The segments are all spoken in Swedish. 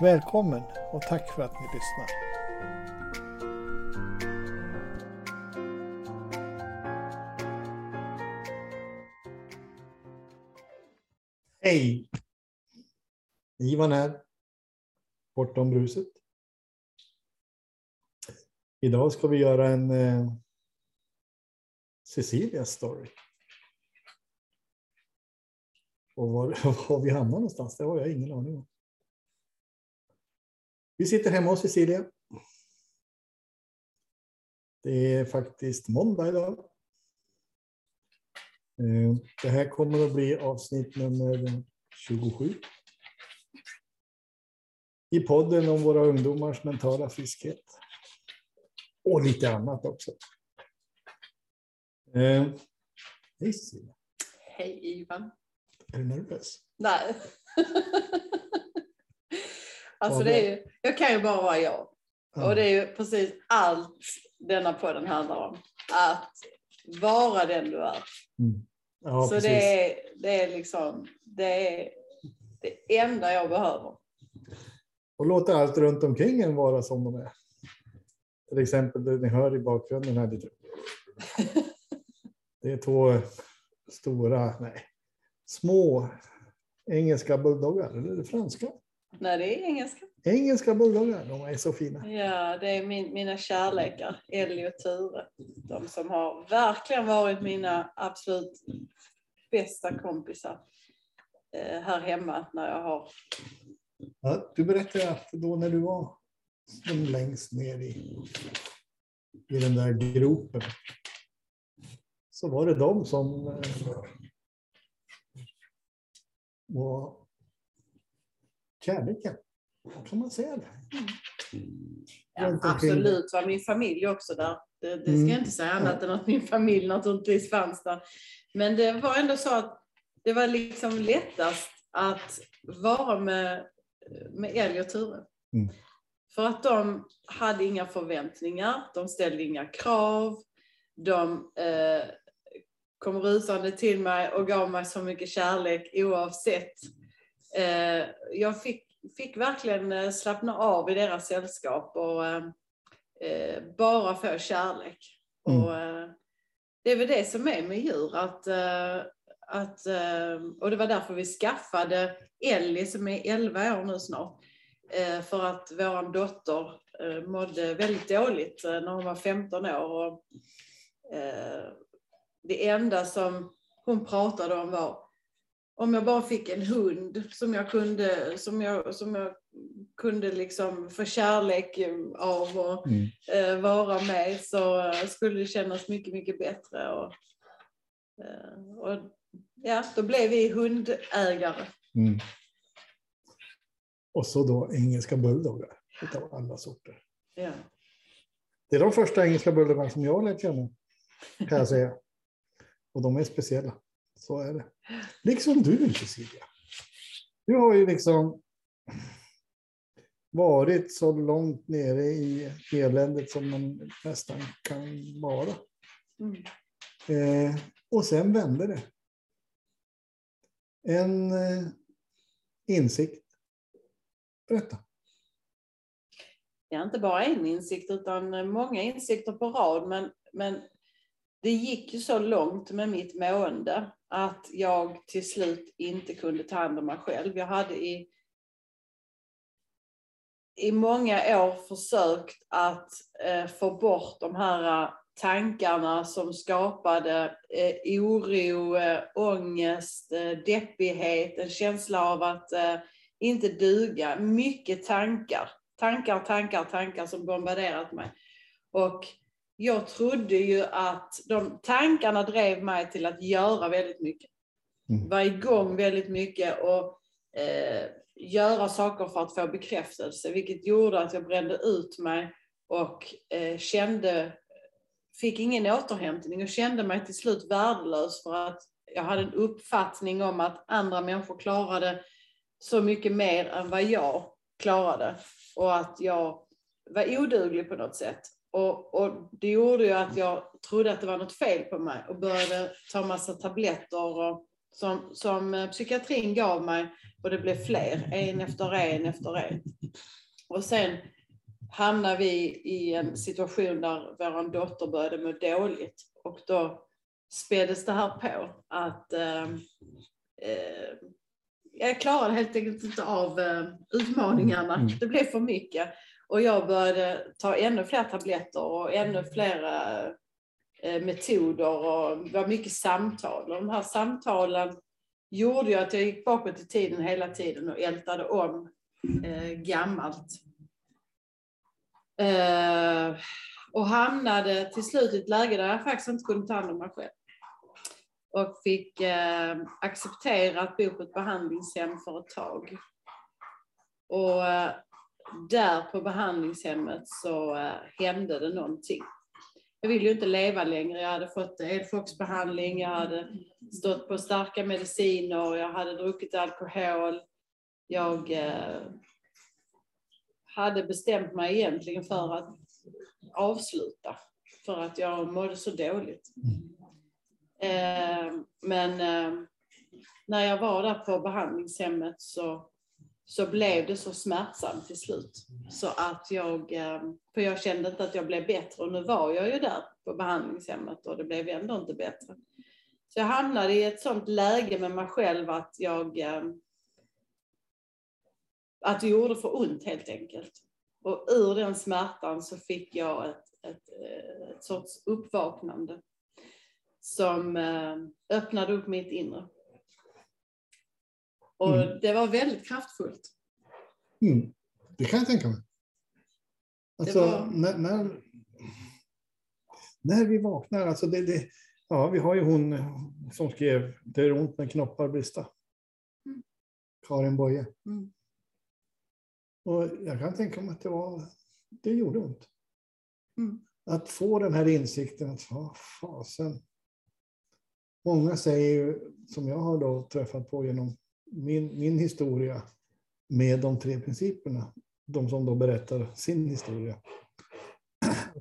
Välkommen och tack för att ni lyssnar. Hej! Ivan här. Bortom bruset. Idag ska vi göra en eh, Cecilia story. Och var, var vi hamnar någonstans, det har jag ingen aning om. Vi sitter hemma hos Cecilia. Det är faktiskt måndag idag. Eh, Det här kommer att bli avsnitt nummer 27. I podden om våra ungdomars mentala friskhet. Och lite annat också. Eh, Hej Cecilia, Hej Ivan. är du nervös? Nej. alltså det är ju, jag kan ju bara vara jag. Ja. Och det är ju precis allt denna podden handlar om. Att vara den du är. Mm. Ja, Så precis. det är, det är liksom det, är det enda jag behöver. Och låta allt runt omkring en vara som de är. Till exempel det ni hör i bakgrunden här. Det är två stora, nej, små engelska bulldoggar. Eller är det franska? Nej, det är engelska. Engelska bulldoggar, de är så fina. Ja, det är min, mina kärlekar, Ellie och Ture. De som har verkligen varit mina absolut bästa kompisar eh, här hemma när jag har Ja, du berättade att då när du var som längst ner i, i den där gropen så var det de som eh, var kärleken. Kan man säga det? Ja, Runt omkring absolut var min familj också där. Det, det ska Mm. jag inte säga annat än att min familj naturligtvis fanns där. Men det var ändå så att det var liksom lättast att vara med, med Ellie och Ture. Mm. För att de hade inga förväntningar, de ställde inga krav. De eh, kom rusande till mig och gav mig så mycket kärlek oavsett. Eh, jag fick, fick verkligen eh, slappna av i deras sällskap och eh, bara få kärlek. Mm. Och, det är väl det som är med djur. Att, att, och det var därför vi skaffade Ellie som är 11 år nu snart. För att vår dotter mådde väldigt dåligt när hon var 15 år. Och, det enda som hon pratade om var om jag bara fick en hund som jag kunde, som jag, som jag kunde liksom få kärlek av och Mm. eh, vara med så eh, skulle det kännas mycket, mycket bättre. Och, eh, och, ja, då blev vi hundägare. Mm. Och så då engelska bulldoggar utav alla sorter. Ja. Det är de första engelska bulldoggarna som jag lärt känna, kan jag säga. Och de är speciella. Så är det. Liksom du, Cecilia. Du har ju liksom varit så långt nere i eländet som man nästan kan vara. Mm. Eh, och sen vände det. En eh, insikt. Berätta. ja, inte bara en insikt utan många insikter på rad. Men, men det gick ju så långt med mitt mående att jag till slut inte kunde ta hand om mig själv. Jag hade i, i många år försökt att eh, få bort de här eh, tankarna som skapade eh, oro, eh, ångest, eh, deppighet, en känsla av att eh, inte duga. Mycket tankar, tankar, tankar, tankar som bombarderat mig. Och jag trodde ju att de tankarna drev mig till att göra väldigt mycket. Mm. Var igång väldigt mycket och eh, göra saker för att få bekräftelse, vilket gjorde att jag brände ut mig och eh, kände, fick ingen återhämtning och kände mig till slut värdelös för att jag hade en uppfattning om att andra människor klarade så mycket mer än vad jag klarade och att jag var oduglig på något sätt. Och, och, det gjorde ju att jag trodde att det var något fel på mig och började ta massa tabletter och, som, som eh, psykiatrin gav mig och det blev fler, en efter en efter en. Och sen hamnade vi i en situation där vår dotter började må dåligt och då späddes det här på att eh, eh, jag klarade helt enkelt inte av eh, utmaningarna. Mm. Det blev för mycket. Och jag började ta ännu fler tabletter och ännu fler eh, metoder och det var mycket samtal. Och de här samtalen gjorde ju att jag gick bakåt i tiden hela tiden och ältade om eh, gammalt. Eh, och hamnade till slut i ett läge där jag faktiskt inte kunde ta hand om mig själv. Och fick eh, acceptera att bo på ett behandlingshem för ett tag. Och eh, där på behandlingshemmet så äh, hände det någonting. Jag ville ju inte leva längre. Jag hade fått elchocksbehandling, jag hade stått på starka mediciner, jag hade druckit alkohol. Jag äh, hade bestämt mig egentligen för att avsluta, för att jag mådde så dåligt. Äh, men när jag var där på behandlingshemmet så så blev det så smärtsamt till slut. Så att jag, eh, för jag kände inte att jag blev bättre och nu var jag ju där på behandlingshemmet och det blev ändå inte bättre. Så jag hamnade i ett sånt läge med mig själv att jag eh, att det gjorde för ont helt enkelt. Och ur den smärtan så fick jag ett, ett, eh, ett sorts uppvaknande som öppnade upp mitt inre. Och mm. det var väldigt kraftfullt. Mm. Det kan jag tänka mig. Alltså, var... när, när, när, vi vaknar, alltså det, det, ja, vi har ju hon som skrev Det är ont när knoppar brista. Mm. Karin Boye. Mm. Och jag kan tänka mig att det, var, det gjorde ont. Mm. Att få den här insikten att, vad fasen. Många säger ju, som jag har då träffat på genom min, min historia med de tre principerna. De som då berättar sin historia.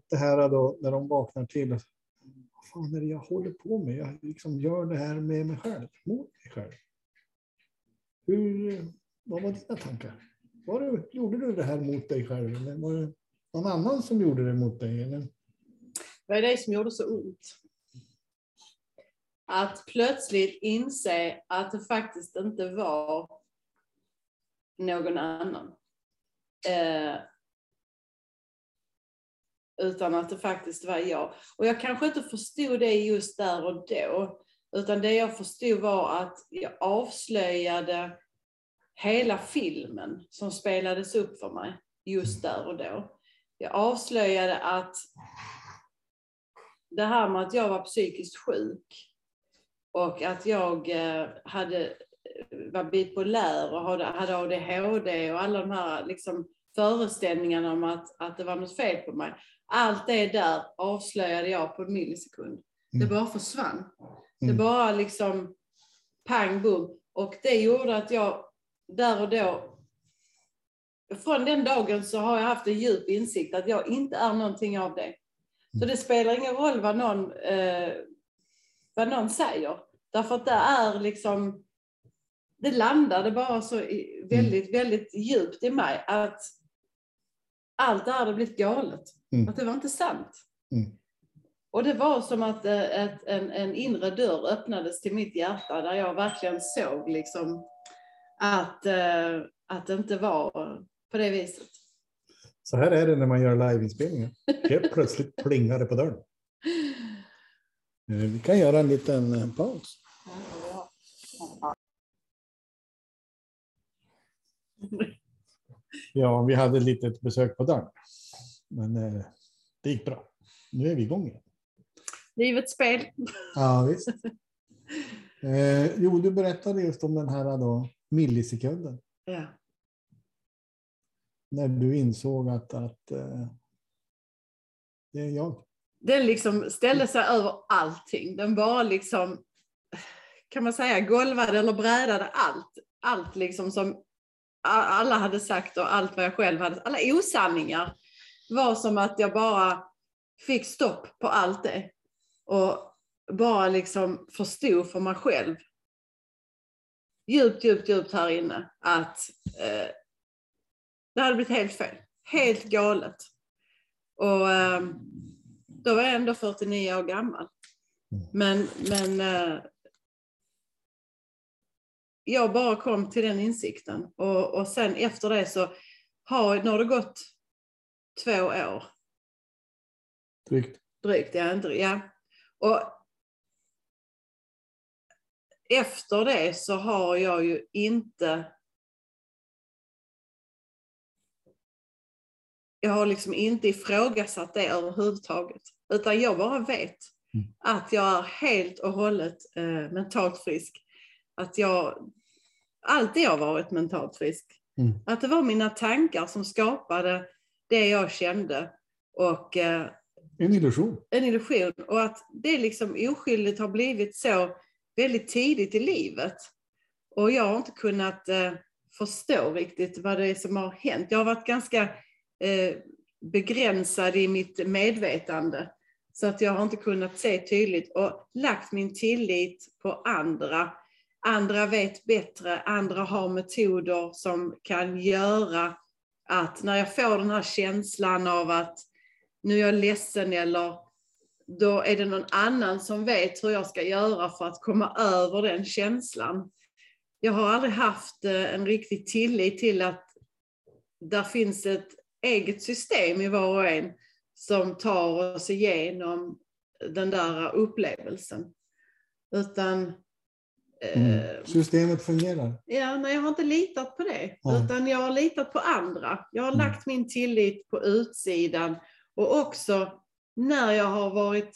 Det här då, när de vaknar till. Vad fan är det jag håller på med? Jag liksom gör det här med mig själv, mot mig själv. Hur, vad var dina tankar? Var det, gjorde du det här mot dig själv? Eller var det någon annan som gjorde det mot dig? Eller? Vad är det som gjorde så ont? Att plötsligt inse att det faktiskt inte var någon annan. Eh, utan att det faktiskt var jag. Och jag kanske inte förstod det just där och då. Utan det jag förstod var att jag avslöjade hela filmen som spelades upp för mig just där och då. Jag avslöjade att det här med att jag var psykiskt sjuk och att jag eh, hade, var bipolär och hade, hade ADHD och alla de här liksom, föreställningarna om att, att det var något fel på mig. Allt det där avslöjade jag på en millisekund. Det mm. bara försvann. Det mm. bara liksom pang bom. Och det gjorde att jag där och då från den dagen så har jag haft en djup insikt att jag inte är någonting av det. Så mm. det spelar ingen roll vad någon eh, vad någon säger. Därför att det är liksom, det landade bara så väldigt, mm. väldigt djupt i mig att allt det här hade blivit galet. Mm. Att det var inte sant. Mm. Och det var som att eh, ett, en, en inre dörr öppnades till mitt hjärta där jag verkligen såg liksom att, uh, att det inte var på det viset. Så här är det när man gör liveinspelningar. Helt plötsligt plingar det på dörren. Eh, vi kan göra en liten eh, paus. Ja, vi hade ett litet besök på dörren. Men eh, det gick bra. Nu är vi igång igen. Livets spel. Ja, visst. Eh, jo, du berättade just om den här då, millisekunden. Ja. när du insåg att, att det är jag? Den liksom ställde sig över allting. Den bara liksom, kan man säga, golvade eller brädade allt. Allt liksom som alla hade sagt och allt vad jag själv hade, alla osanningar var som att jag bara fick stopp på allt det. Och bara liksom förstod för mig själv djupt, djupt, djupt här inne att eh, det hade blivit helt fel. Helt galet. Och eh, då var jag ändå 49 år gammal. Men, men eh, jag bara kom till den insikten. Och, och sen efter det så har, nu har det gått två år. Drygt. Drygt, ja. Inte, ja. Och efter det så har jag ju inte jag har liksom inte ifrågasatt det överhuvudtaget. Utan jag bara vet mm. att jag är helt och hållet eh, mentalt frisk. Att jag alltid har varit mentalt frisk. Mm. Att det var mina tankar som skapade det jag kände. Och, eh, en illusion. En illusion. Och att det liksom oskyldigt har blivit så väldigt tidigt i livet. Och jag har inte kunnat eh, förstå riktigt vad det är som har hänt. Jag har varit ganska Eh, begränsad i mitt medvetande. Så att jag har inte kunnat se tydligt och lagt min tillit på andra. Andra vet bättre, andra har metoder som kan göra att när jag får den här känslan av att nu är jag ledsen eller då är det någon annan som vet hur jag ska göra för att komma över den känslan. Jag har aldrig haft eh, en riktig tillit till att där finns ett eget system i var och en som tar oss igenom den där upplevelsen. Utan Mm. Eh, Systemet fungerar? Ja, nej, jag har inte litat på det. Mm. Utan jag har litat på andra. Jag har mm. lagt min tillit på utsidan. Och också när jag har varit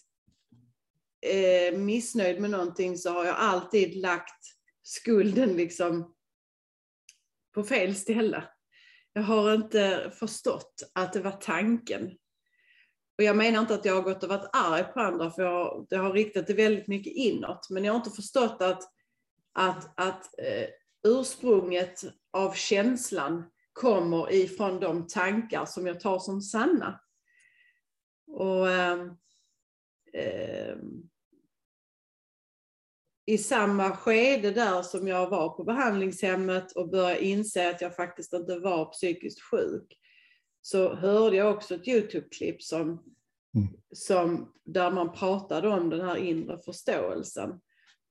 eh, missnöjd med någonting så har jag alltid lagt skulden liksom på fel ställe. Jag har inte förstått att det var tanken. Och jag menar inte att jag har gått och varit arg på andra, för jag, det har riktat det väldigt mycket inåt. Men jag har inte förstått att, att, att eh, ursprunget av känslan kommer ifrån de tankar som jag tar som sanna. Och eh, eh, i samma skede där som jag var på behandlingshemmet och började inse att jag faktiskt inte var psykiskt sjuk, så hörde jag också ett Youtube-klipp som, mm. som, där man pratade om den här inre förståelsen.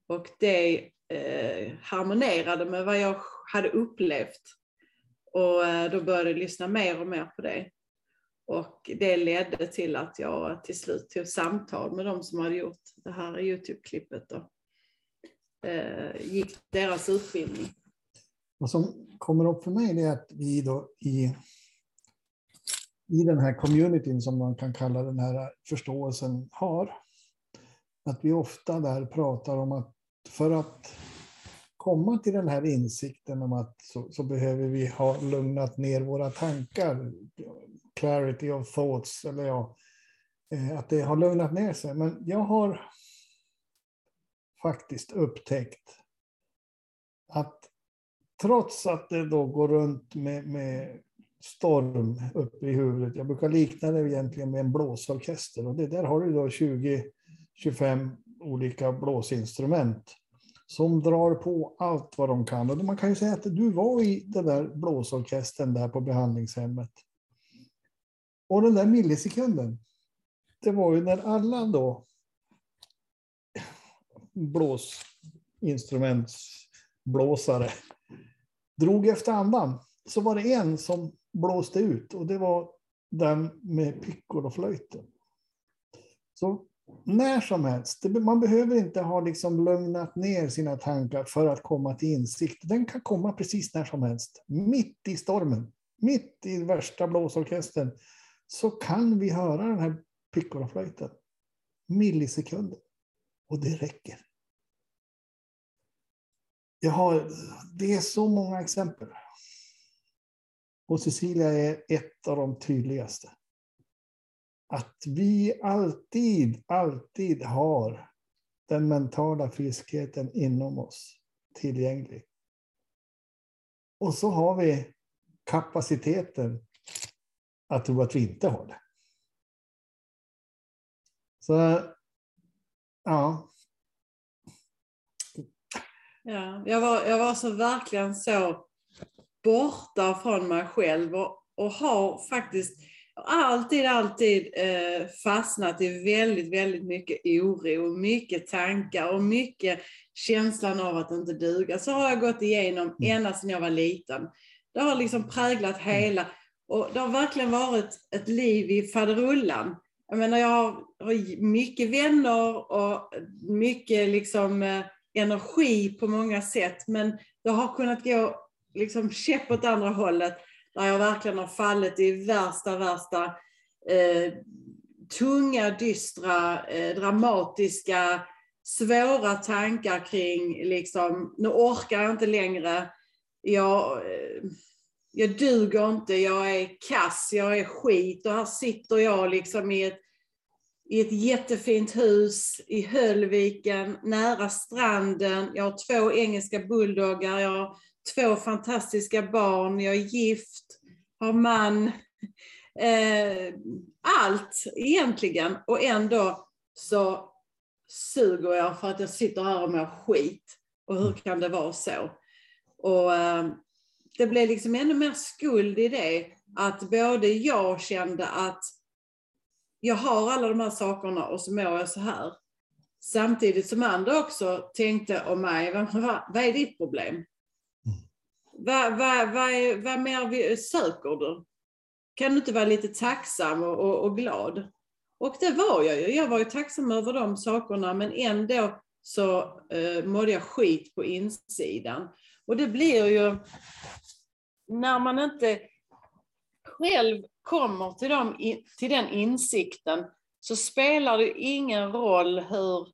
Och det eh, harmonerade med vad jag hade upplevt. Och eh, då började jag lyssna mer och mer på det. Och det ledde till att jag till slut tog samtal med de som hade gjort det här Youtube-klippet Eh, gick deras utbildning. Vad som kommer upp för mig är att vi då i, i den här communityn som man kan kalla den här förståelsen har, att vi ofta där pratar om att för att komma till den här insikten om att så, så behöver vi ha lugnat ner våra tankar, clarity of thoughts, eller ja, eh, att det har lugnat ner sig. Men jag har faktiskt upptäckt att trots att det då går runt med, med storm uppe i huvudet, jag brukar likna det egentligen med en blåsorkester, och det där har du då 20-25 olika blåsinstrument som drar på allt vad de kan. Och man kan ju säga att du var i den där blåsorkestern där på behandlingshemmet. Och den där millisekunden, det var ju när alla då blåsinstrumentsblåsare drog efter andan, så var det en som blåste ut och det var den med piccoloflöjten. Så när som helst, man behöver inte ha liksom lugnat ner sina tankar för att komma till insikt. Den kan komma precis när som helst, mitt i stormen, mitt i värsta blåsorkestern så kan vi höra den här piccoloflöjten. Millisekunder. Och det räcker. Jag har, det är så många exempel. Och Cecilia är ett av de tydligaste. Att vi alltid, alltid har den mentala friskheten inom oss tillgänglig. Och så har vi kapaciteten att tro att vi inte har det. Så, ja. Ja, jag var, jag var så verkligen så borta från mig själv och, och har faktiskt alltid, alltid eh, fastnat i väldigt, väldigt mycket oro, mycket tankar och mycket känslan av att inte duga. Så har jag gått igenom mm. ända sedan jag var liten. Det har liksom präglat mm. hela, och det har verkligen varit ett liv i faderullan. Jag menar, jag har, mycket vänner och mycket liksom eh, energi på många sätt, men det har kunnat gå liksom käpp åt andra hållet, där jag verkligen har fallit i värsta, värsta eh, tunga, dystra, eh, dramatiska, svåra tankar kring liksom, nu orkar jag inte längre, jag, eh, jag duger inte, jag är kass, jag är skit och här sitter jag liksom i ett, i ett jättefint hus i Höllviken, nära stranden. Jag har två engelska bulldoggar, jag har två fantastiska barn, jag är gift, har man. Eh, allt egentligen. Och ändå så suger jag för att jag sitter här och mår skit. Och hur kan det vara så? Och eh, det blev liksom ännu mer skuld i det. Att både jag kände att jag har alla de här sakerna och så mår jag så här. Samtidigt som andra också tänkte om mig, vad, vad är ditt problem? Vad, vad, vad, är, vad mer söker du? Kan du inte vara lite tacksam och, och, och, glad? Och det var jag ju. Jag var ju tacksam över de sakerna men ändå så eh, mådde jag skit på insidan. Och det blir ju när man inte själv kommer till, dem, till den insikten så spelar det ingen roll hur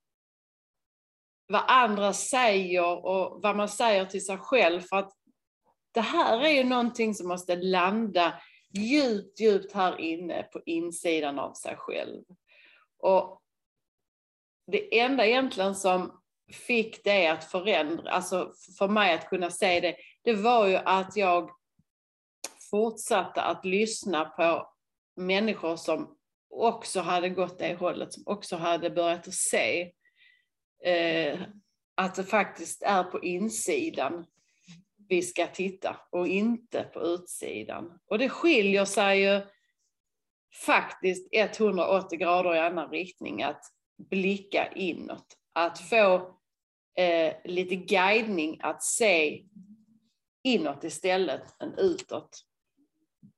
vad andra säger och vad man säger till sig själv. För att det här är ju någonting som måste landa djupt, djupt här inne på insidan av sig själv. Och det enda egentligen som fick det att förändra, alltså för mig att kunna se det, det var ju att jag fortsatte att lyssna på människor som också hade gått det hållet, som också hade börjat att se eh, att det faktiskt är på insidan vi ska titta och inte på utsidan. Och det skiljer sig ju faktiskt 180 grader i annan riktning att blicka inåt. Att få eh, lite guidning att se inåt istället än utåt.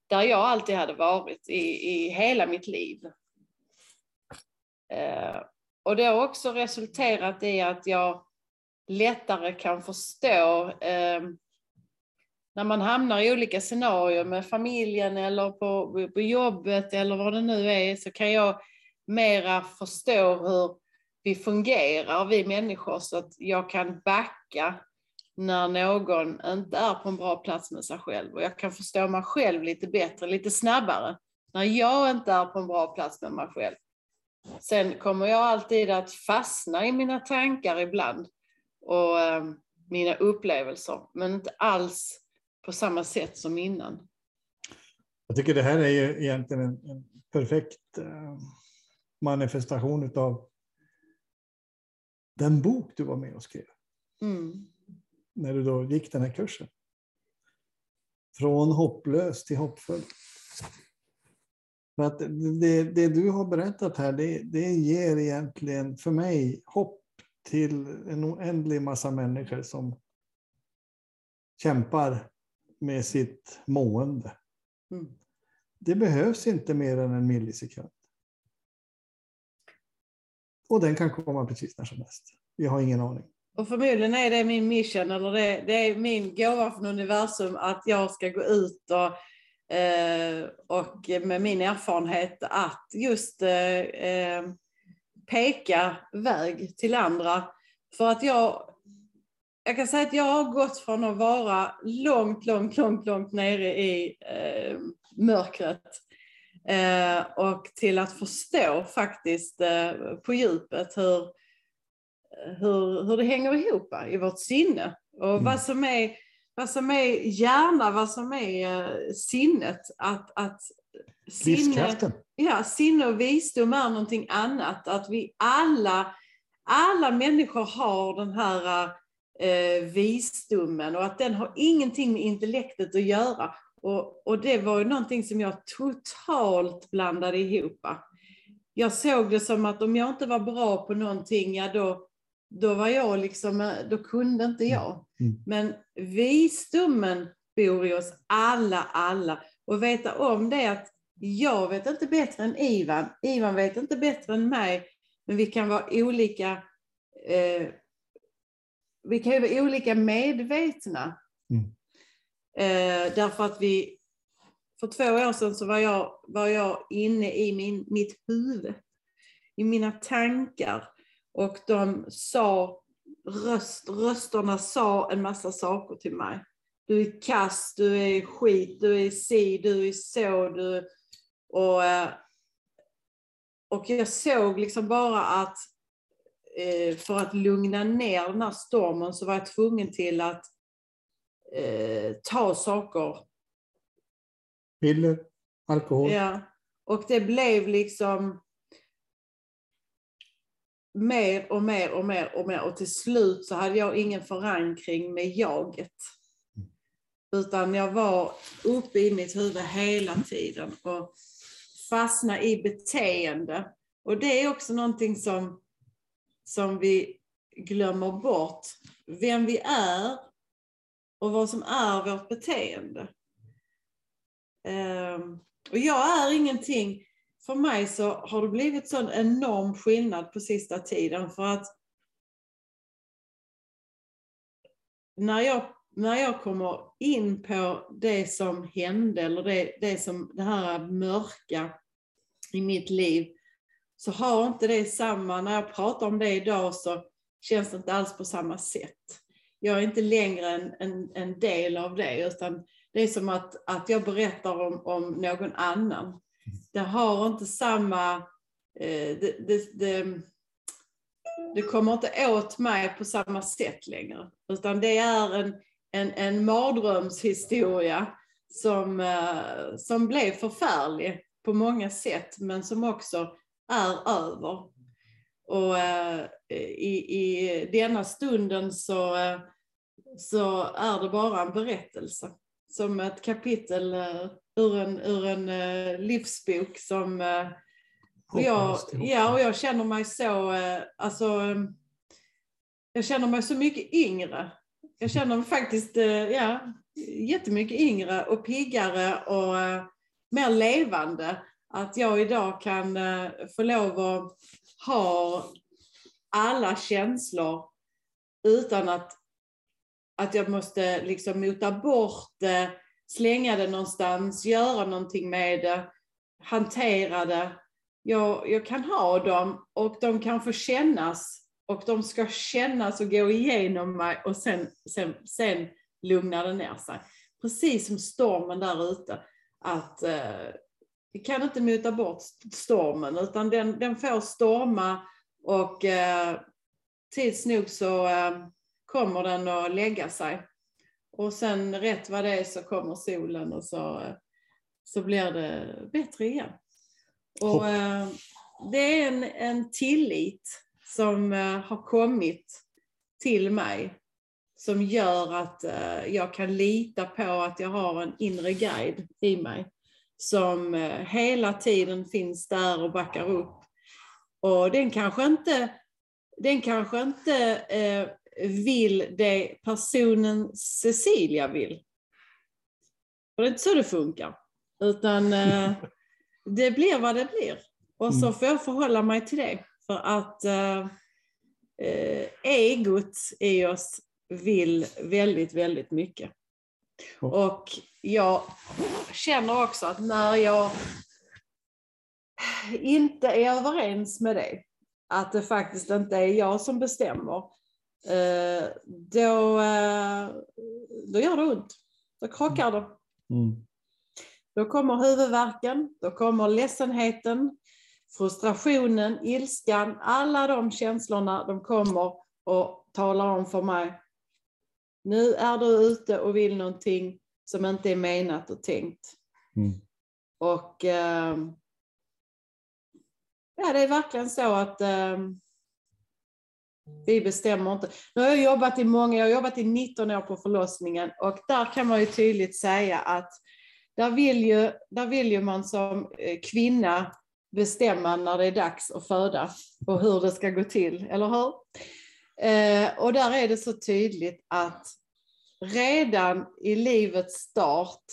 Där jag alltid hade varit i, i hela mitt liv. Eh, och det har också resulterat i att jag lättare kan förstå eh, när man hamnar i olika scenarier med familjen eller på, på jobbet eller vad det nu är så kan jag mera förstå hur vi fungerar, vi människor, så att jag kan backa när någon inte är på en bra plats med sig själv. Och jag kan förstå mig själv lite bättre, lite snabbare, när jag inte är på en bra plats med mig själv. Sen kommer jag alltid att fastna i mina tankar ibland och eh, mina upplevelser, men inte alls på samma sätt som innan. Jag tycker det här är ju egentligen en, en perfekt eh, manifestation av den bok du var med och skrev. Mm. När du då gick den här kursen. Från hopplös till hoppfull. För att det, det du har berättat här, det, det ger egentligen för mig hopp till en oändlig massa människor som kämpar med sitt mående. Mm. Det behövs inte mer än en millisekund. Och den kan komma precis när som helst. Vi har ingen aning. Och förmodligen är det min mission, eller det, det är min gåva från universum att jag ska gå ut och, eh, och med min erfarenhet att just eh, eh, peka väg till andra. För att jag jag kan säga att jag har gått från att vara långt, långt, långt, långt nere i eh, mörkret eh, och till att förstå faktiskt eh, på djupet hur, hur, hur det hänger ihop i vårt sinne och mm. vad, som är, vad som är hjärna, vad som är eh, sinnet. Att, att sinne, ja, sinne och visdom är någonting annat. Att vi alla, alla människor har den här eh, visdomen och att den har ingenting med intellektet att göra. Och, och det var ju någonting som jag totalt blandade ihop. Jag såg det som att om jag inte var bra på någonting, ja då, då var jag liksom, då kunde inte jag. Mm. Men visdomen bor i oss alla, alla. Och veta om det att jag vet inte bättre än Ivan, Ivan vet inte bättre än mig, men vi kan vara olika eh, vi kan vara olika medvetna. Mm. Eh, därför att vi, för två år sedan så var jag, var jag inne i min, mitt huvud, i mina tankar. Och de sa, röst, rösterna sa en massa saker till mig. Du är kass, du är skit, du är si, du är så, du... Och, eh, och jag såg liksom bara att Eh, för att lugna ner den här stormen så var jag tvungen till att eh, ta saker. Piller, alkohol. Ja, och det blev liksom mer och mer och mer och mer och till slut så hade jag ingen förankring med jaget. Utan jag var uppe i mitt huvud hela tiden och fastnade i beteende. Och det är också någonting som som vi glömmer bort vem vi är och vad som är vårt beteende. Ehm, och jag är ingenting, för mig så har det blivit sån enorm skillnad på sista tiden för att när jag, när jag kommer in på det som hände eller det, det, som, det här mörka i mitt liv så har inte det samma, när jag pratar om det idag så känns det inte alls på samma sätt. Jag är inte längre en, en, en del av det, utan det är som att, att jag berättar om, om någon annan. Det har inte samma, eh, det, det, det, det, kommer inte åt mig på samma sätt längre, utan det är en, en, en mardrömshistoria som, eh, som blev förfärlig på många sätt, men som också är över. Och eh, i, i denna stunden så, eh, så är det bara en berättelse. Som ett kapitel eh, ur en, ur en livsbok som och jag, ja, och jag känner mig så, alltså, jag känner mig så mycket yngre. Jag känner mig faktiskt ja, jättemycket yngre och piggare och mer levande att jag idag kan få lov att ha alla känslor utan att, att jag måste liksom mota bort det, slänga det någonstans, göra någonting med det, hantera det. Jag, jag kan ha dem och de kan få kännas och de ska kännas och gå igenom mig och sen, sen, sen lugnar det ner sig. Precis som stormen där ute. Att eh, vi kan inte muta bort stormen utan den, den får storma och eh, tids nog så eh, kommer den att lägga sig. Och sen rätt vad det är så kommer solen och så, så blir det bättre igen. Och eh, det är en, en tillit som eh, har kommit till mig som gör att eh, jag kan lita på att jag har en inre guide i mig som eh, hela tiden finns där och backar upp. Och den kanske inte, den kanske inte eh, vill det personen Cecilia vill. Och det är inte så det funkar. Utan eh, det blir vad det blir. Och så mm. får jag förhålla mig till det. För att eh, eh egot i oss vill väldigt, väldigt mycket. Och jag känner också att när jag inte är överens med det, att det faktiskt inte är jag som bestämmer, då, eh, då gör det ont. Då krockar det. Mm. Då kommer huvudvärken, då kommer ledsenheten, frustrationen, ilskan, alla de känslorna de kommer och talar om för mig. Nu är du ute och vill någonting som inte är menat och tänkt. Mm. Och eh, ja, det är verkligen så att eh, vi bestämmer inte. Nu har jag jobbat i många, jag har jobbat i 19 år på förlossningen och där kan man ju tydligt säga att där vill ju, där vill ju man som eh, kvinna bestämma när det är dags att föda och hur det ska gå till, eller hur? Eh, och där är det så tydligt att redan i livets start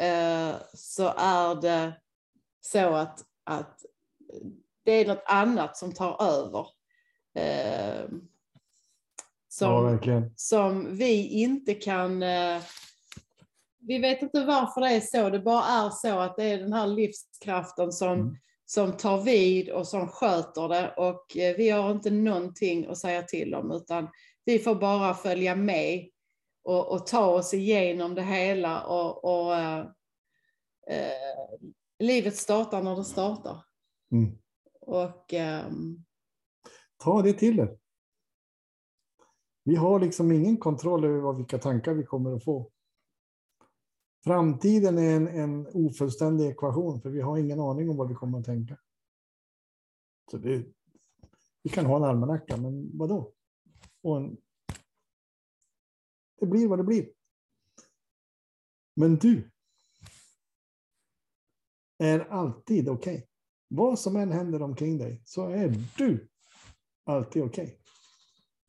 eh, så är det så att, att det är något annat som tar över. Eh, som, Ja, som vi inte kan... Eh, vi vet inte varför det är så, det bara är så att det är den här livskraften som, Mm. som tar vid och som sköter det och eh, vi har inte någonting att säga till om utan vi får bara följa med och, och ta oss igenom det hela och, och eh, eh, livet startar när det startar. Mm. Och ehm, Ta det till er. Vi har liksom ingen kontroll över vad, vilka tankar vi kommer att få. Framtiden är en, en ofullständig ekvation, för vi har ingen aning om vad vi kommer att tänka. Så det, vi kan ha en almanacka, men vad då? Och en, det blir vad det blir. Men du är alltid okej. Vad som än händer omkring dig så är du alltid okej.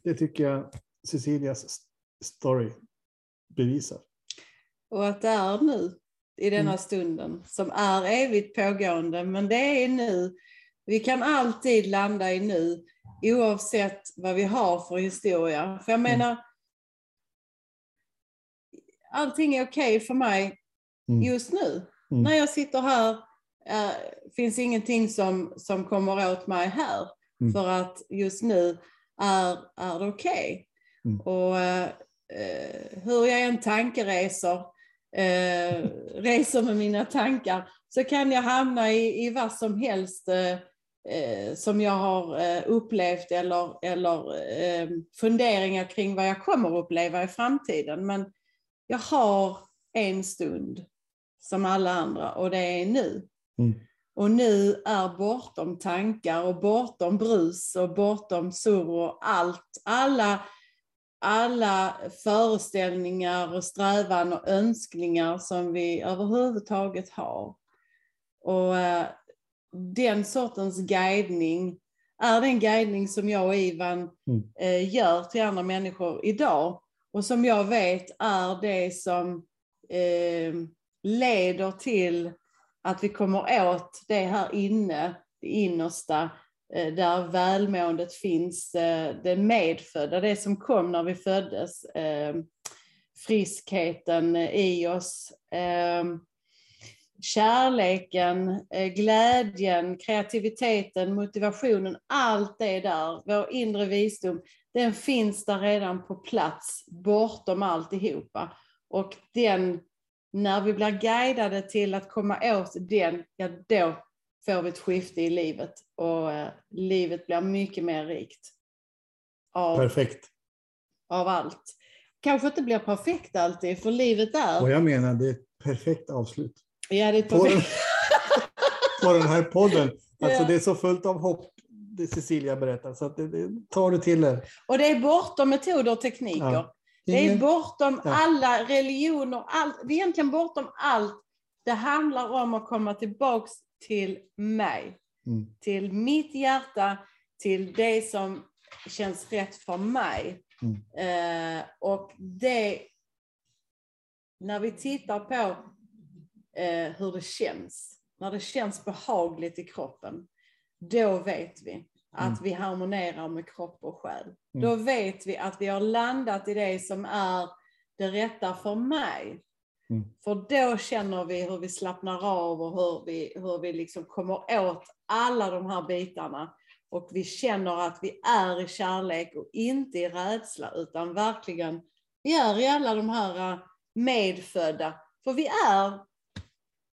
Det tycker jag Cecilias story bevisar. Och att det är nu, i denna Mm. stunden, som är evigt pågående, men det är nu. Vi kan alltid landa i nu, oavsett vad vi har för historia. För jag Mm. menar, allting är okej för mig Mm. just nu. Mm. När jag sitter här eh, finns ingenting som, som kommer åt mig här. Mm. För att just nu är, är det okej. Mm. Och eh, hur jag än tankereser, eh, reser med mina tankar, så kan jag hamna i, i vad som helst eh, eh, som jag har eh, upplevt eller, eller eh, funderingar kring vad jag kommer att uppleva i framtiden. Men jag har en stund som alla andra och det är nu. Mm. Och nu är bortom tankar och bortom brus och bortom surr och allt. Alla, alla föreställningar och strävan och önskningar som vi överhuvudtaget har. Och eh, den sortens guidning är den guidning som jag och Ivan Mm. eh, gör till andra människor idag. Och som jag vet är det som eh, leder till att vi kommer åt det här inne, det innersta, eh, där välmåendet finns, eh, det medfödda, det som kom när vi föddes, eh, friskheten i oss, kärleken, glädjen, kreativiteten, motivationen, allt det där, vår inre visdom, den finns där redan på plats, bortom alltihopa. Och den, när vi blir guidade till att komma åt den, ja då får vi ett skifte i livet och eh, livet blir mycket mer rikt. Av, Perfekt. av allt. Kanske inte blir perfekt alltid, för livet är... Och jag menar, det är ett perfekt avslut Ja, det är på den, perfekt. på den här podden. Alltså, Ja. Det är så fullt av hopp, det Cecilia berättar. Så att det, det tar du till er. Och det är bortom metoder och tekniker. Ja. Det är bortom alla religioner, allt. det är egentligen bortom allt. Det handlar om att komma tillbaks till mig, Mm. till mitt hjärta, till det som känns rätt för mig. Mm. Eh, och det, när vi tittar på eh, hur det känns, när det känns behagligt i kroppen, då vet vi att Mm. vi harmonerar med kropp och själ. Mm. Då vet vi att vi har landat i det som är det rätta för mig. Mm. För då känner vi hur vi slappnar av och hur vi, hur vi liksom kommer åt alla de här bitarna. och vi känner att vi är i kärlek och inte i rädsla utan verkligen, vi är i alla de här eh, medfödda. För vi är,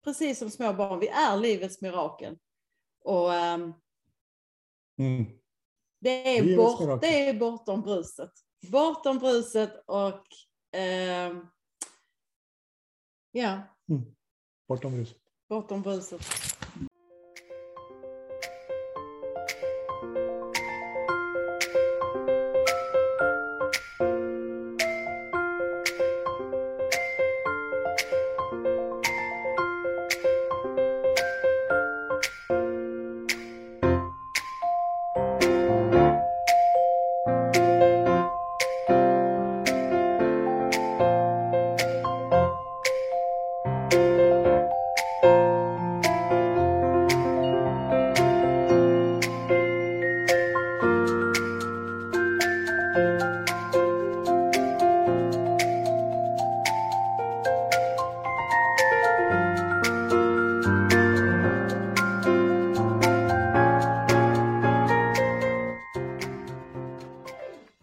precis som små barn, vi är livets mirakel. Och um, mm. det, är bort, det är bortom bruset. Bortom bruset och um, ja. Mm. Bortom bruset. Bortom bruset.